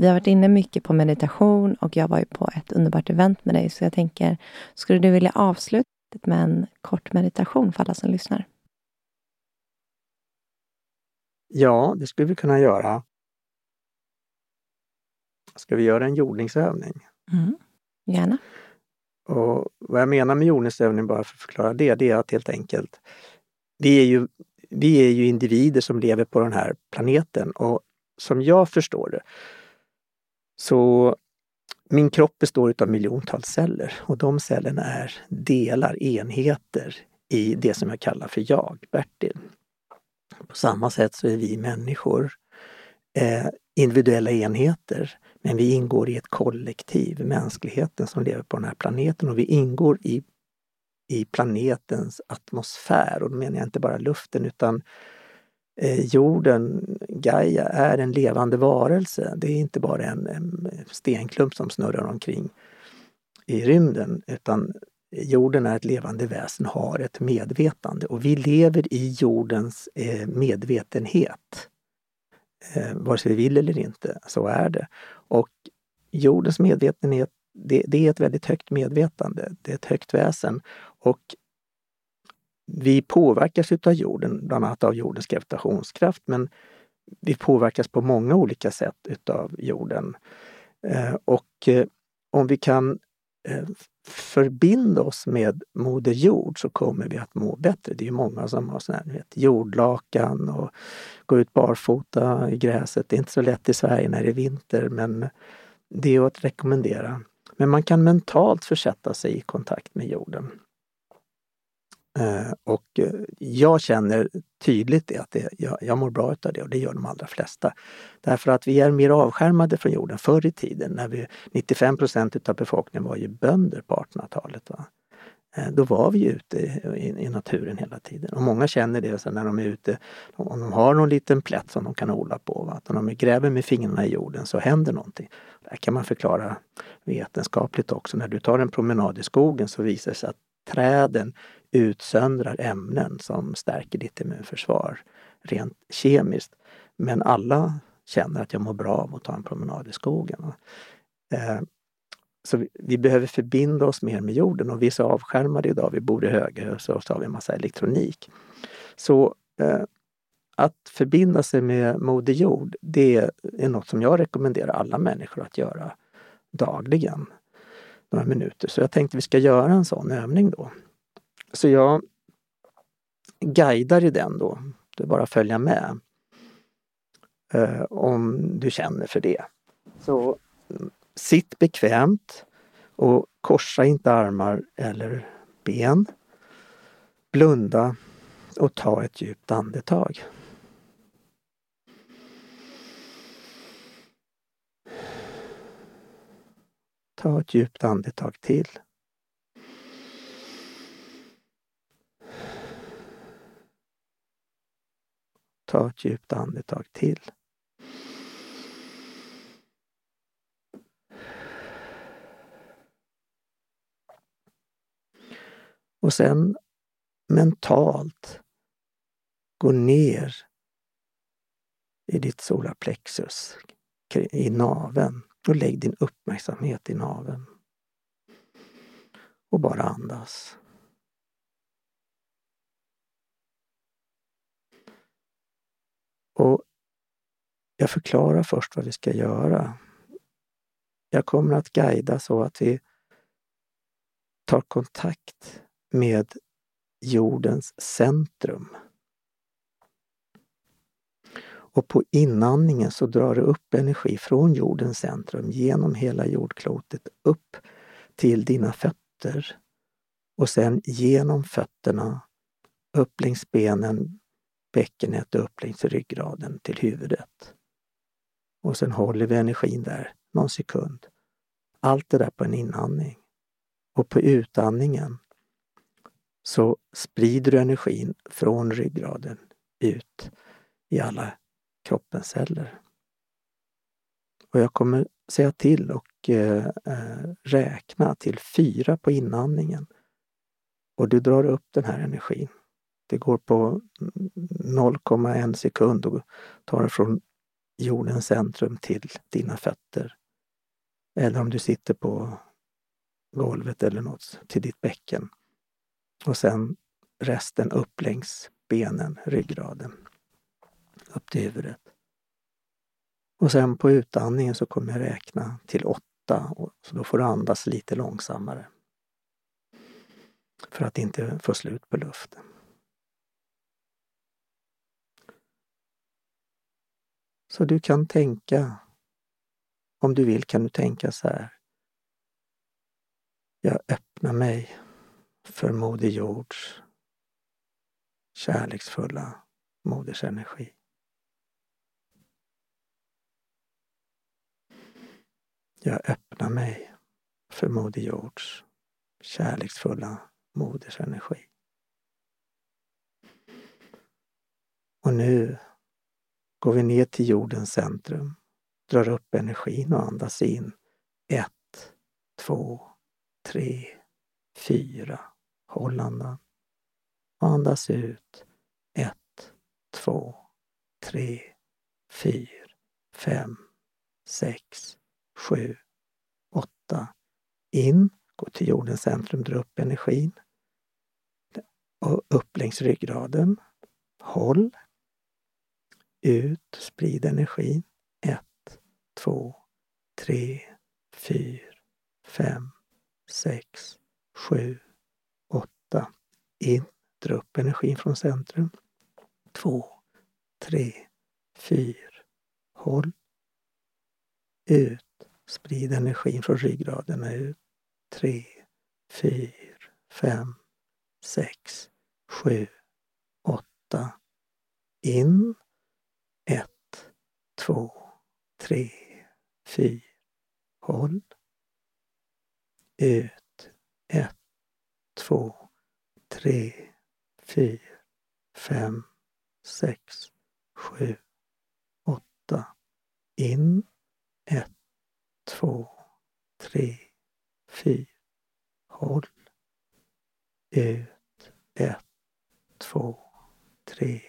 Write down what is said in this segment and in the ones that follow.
Vi har varit inne mycket på meditation och jag var ju på ett underbart event med dig, så jag tänker, skulle du vilja avsluta med en kort meditation för alla som lyssnar? Ja, det skulle vi kunna göra. Ska vi göra en jordningsövning? Mm. Gärna. Och vad jag menar med jordningsövning, bara för att förklara det, det är att helt enkelt, vi är ju, vi är ju individer som lever på den här planeten och som jag förstår det så min kropp består av miljontals celler och de cellerna är delar, enheter i det som jag kallar för jag, Bertil. På samma sätt så är vi människor eh, individuella enheter, men vi ingår i ett kollektiv, mänskligheten som lever på den här planeten och vi ingår i, i planetens atmosfär. Och då menar jag inte bara luften utan eh, jorden, Gaia, är en levande varelse. Det är inte bara en, en stenklump som snurrar omkring i rymden utan jorden är ett levande väsen, har ett medvetande och vi lever i jordens eh, medvetenhet. Eh, vare sig vi vill eller inte, så är det. Och jordens medvetenhet, det, det är ett väldigt högt medvetande, det är ett högt väsen. Och vi påverkas utav jorden, bland annat av jordens gravitationskraft, men vi påverkas på många olika sätt utav jorden. Eh, och eh, om vi kan eh, förbinda oss med Moder Jord så kommer vi att må bättre. Det är många som har sån här, vet, jordlakan och går ut barfota i gräset. Det är inte så lätt i Sverige när det är vinter men det är att rekommendera. Men man kan mentalt försätta sig i kontakt med jorden. Eh, och eh, jag känner tydligt det, att det, jag, jag mår bra utav det och det gör de allra flesta. Därför att vi är mer avskärmade från jorden. Förr i tiden, när vi, 95 procent utav befolkningen var ju bönder på 1800-talet. Va? Eh, då var vi ute i, i, naturen hela tiden. Och många känner det så när de är ute, om de har någon liten plätt som de kan odla på. Va? Att om de gräver med fingrarna i jorden så händer någonting. Det kan man förklara vetenskapligt också. När du tar en promenad i skogen så visar det sig att träden utsöndrar ämnen som stärker ditt immunförsvar rent kemiskt. Men alla känner att jag mår bra av att ta en promenad i skogen. Eh, så vi, vi, behöver förbinda oss mer med jorden och vi är så avskärmade idag. Vi bor i höghus och så har vi en massa elektronik. Så eh, att förbinda sig med Moder Jord, det är något som jag rekommenderar alla människor att göra dagligen. Några minuter. Så jag tänkte vi ska göra en sån övning då. Så jag guidar i den då. Det är bara att följa med. Eh, om du känner för det. Så sitt bekvämt och korsa inte armar eller ben. Blunda och ta ett djupt andetag. Ta ett djupt andetag till. Ta ett djupt andetag till. Och sen mentalt gå ner i ditt solarplexus, i naven och lägg din uppmärksamhet i naven. Och bara andas. Och jag förklarar först vad vi ska göra. Jag kommer att guida så att vi tar kontakt med jordens centrum. Och på inandningen så drar det upp energi från jordens centrum genom hela jordklotet upp till dina fötter och sen genom fötterna upp längs benen bäckenet och upp längs ryggraden till huvudet. Och sen håller vi energin där någon sekund. Allt det där på en inandning. Och på utandningen så sprider du energin från ryggraden ut i alla kroppens celler. Och jag kommer säga till och eh, eh, räkna till fyra på inandningen. Och du drar upp den här energin. Det går på 0,1 sekund och tar det från jordens centrum till dina fötter. Eller om du sitter på golvet eller något, till ditt bäcken. Och sen resten upp längs benen, ryggraden, upp till huvudet. Och sen på utandningen så kommer jag räkna till åtta, och så då får du andas lite långsammare. För att inte få slut på luften. Så du kan tänka, om du vill kan du tänka så här. Jag öppnar mig för Moder Jords kärleksfulla modersenergi. Jag öppnar mig för Moder Jords kärleksfulla modersenergi. Och nu går vi ner till jordens centrum, drar upp energin och andas in. Ett, två, tre, fyra. Håll andan. Och andas ut. Ett, två, tre, fyra, fem, sex, 7, 8. In, gå till jordens centrum, dra upp energin. Och upp längs ryggraden. Håll. Ut, sprid energin. 1, 2, 3, 4, 5, 6, 7, 8. In, dra upp energin från centrum. 2, 3, 4. Håll. Ut. Sprid energin från ryggraden ut. Tre, fyra, fem, sex, sju, åtta. In. Ett, två, tre, fyra. Håll. Ut. Ett, två, tre, fyra, fem, sex, sju, åtta. In. Ett, två, tre, fyra. Håll. Ut. Ett, två, tre,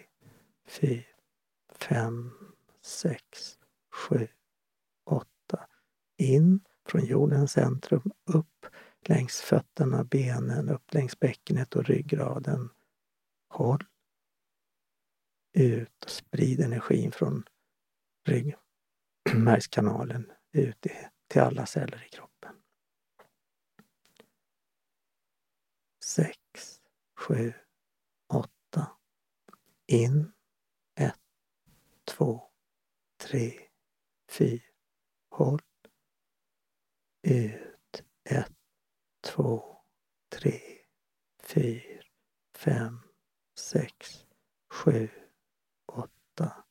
fyra, fem, sex, sju, åtta. In från jordens centrum, upp längs fötterna, benen, upp längs bäckenet och ryggraden. Håll. Ut sprid energin från ryggmärgskanalen ut till alla celler i kroppen. Sex, sju, åtta. In. Ett, två, tre, fyra. Håll. Ut. Ett, två, tre, fyra, fem, sex, sju, åtta.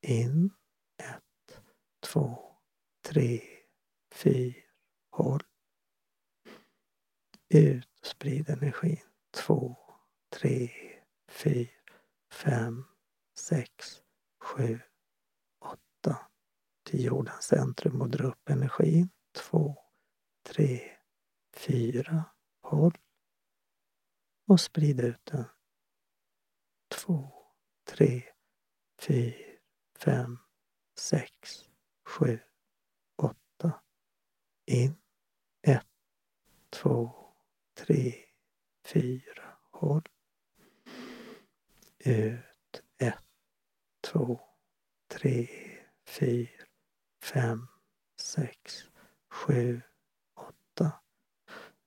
In. Ett, två, tre, fyra. Håll. Ut och sprid energin. Två, tre, fyra, fem, sex, sju, åtta. Till jordens centrum och dra upp energin. Två, tre, fyra. Håll. Och sprid ut den. Två, tre, fyra, fem, sex, sju. In. Ett, två, tre, fyra. Håll. Ut. Ett, två, tre, fyra, fem, sex, sju, åtta.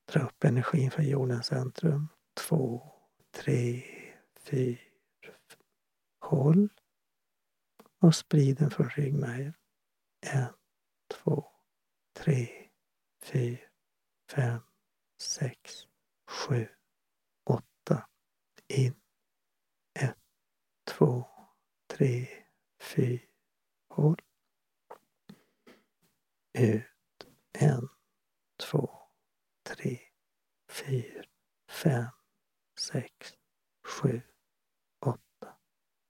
Dra upp energin från jordens centrum. Två, tre, fyra. Håll. Och sprid den från ryggmärgen. En, två, tre, fyra, fem, sex, sju, åtta. In. Ett, två, tre, fyra. Håll. Ut. En, två, tre, fyra, fem, sex, sju, åtta.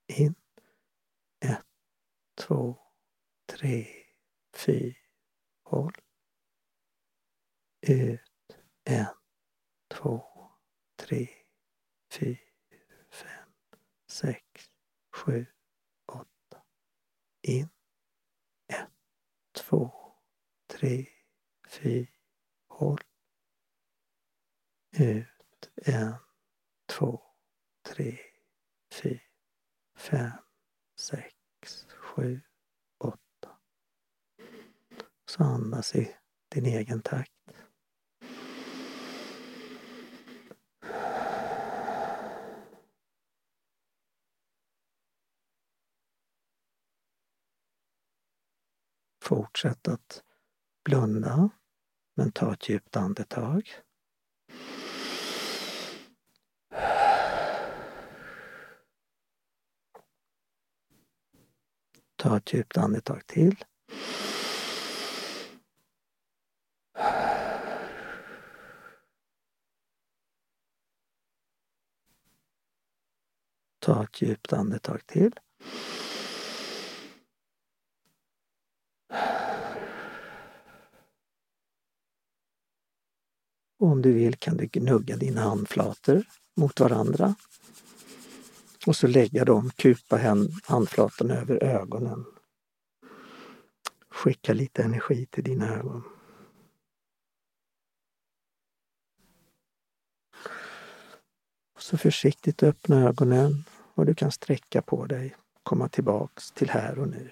In. Ett, två, tre, fyra. Håll. Ut. En, två, tre, fyra, fem, sex, sju, åtta. In. två, tre, fyra. Håll. Ut. En, två, tre, fyra, fem, sex, sju, åtta. Så andas i din egen takt. Fortsätt att blunda, men ta ett djupt andetag. Ta ett djupt andetag till. Ta ett djupt andetag till. Och om du vill kan du gnugga dina handflator mot varandra. Och så lägga dem, kupa handflatorna över ögonen. Skicka lite energi till dina ögon. Och så försiktigt öppna ögonen och du kan sträcka på dig, komma tillbaks till här och nu.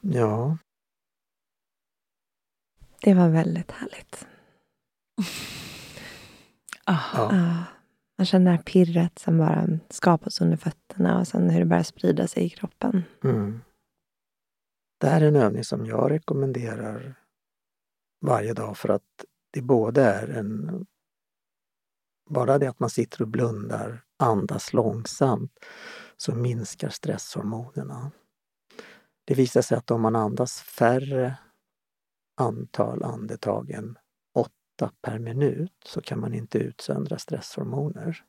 Ja. Det var väldigt härligt. Ja. Ah, man känner det här pirret som bara skapas under fötterna och sen hur det börjar sprida sig i kroppen. Mm. Det här är en övning som jag rekommenderar varje dag för att det både är en... Bara det att man sitter och blundar, andas långsamt, så minskar stresshormonerna. Det visar sig att om man andas färre antal andetag än åtta per minut så kan man inte utsöndra stresshormoner.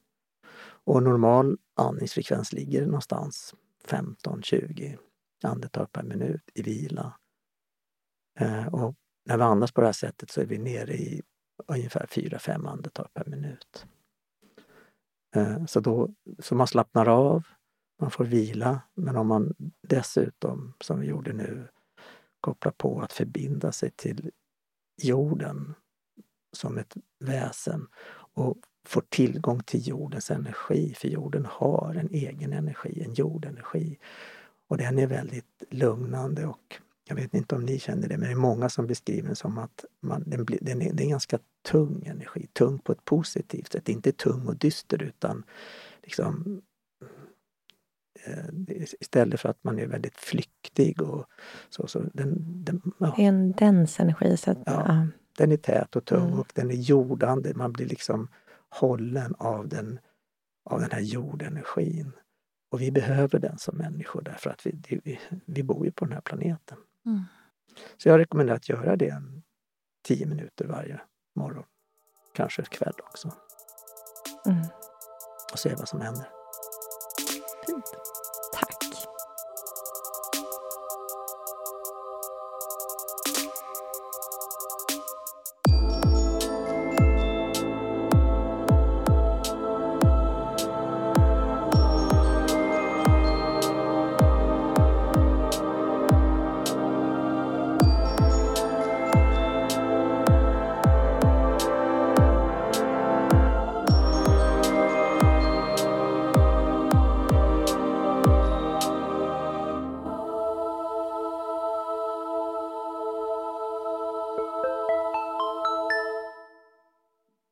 Och normal andningsfrekvens ligger någonstans 15-20 andetag per minut i vila. Eh, och när vi andas på det här sättet så är vi nere i ungefär 4-5 andetag per minut. Eh, så, då, så man slappnar av, man får vila, men om man dessutom, som vi gjorde nu, kopplar på att förbinda sig till jorden som ett väsen och får tillgång till jordens energi, för jorden har en egen energi, en jordenergi. Och den är väldigt lugnande och jag vet inte om ni känner det, men det är många som beskriver den som att man, den, blir, den är, det är en ganska tung energi. Tung på ett positivt sätt, inte tung och dyster utan liksom istället för att man är väldigt flyktig och så. så den, den, ja. Det är en dens energi. Så att, ja, ja. Den är tät och tung mm. och den är jordande. Man blir liksom hållen av den, av den här jordenergin. Och vi behöver den som människor därför att vi, vi, vi bor ju på den här planeten. Mm. Så jag rekommenderar att göra det en tio minuter varje morgon. Kanske kväll också. Mm. Och se vad som händer. Fint.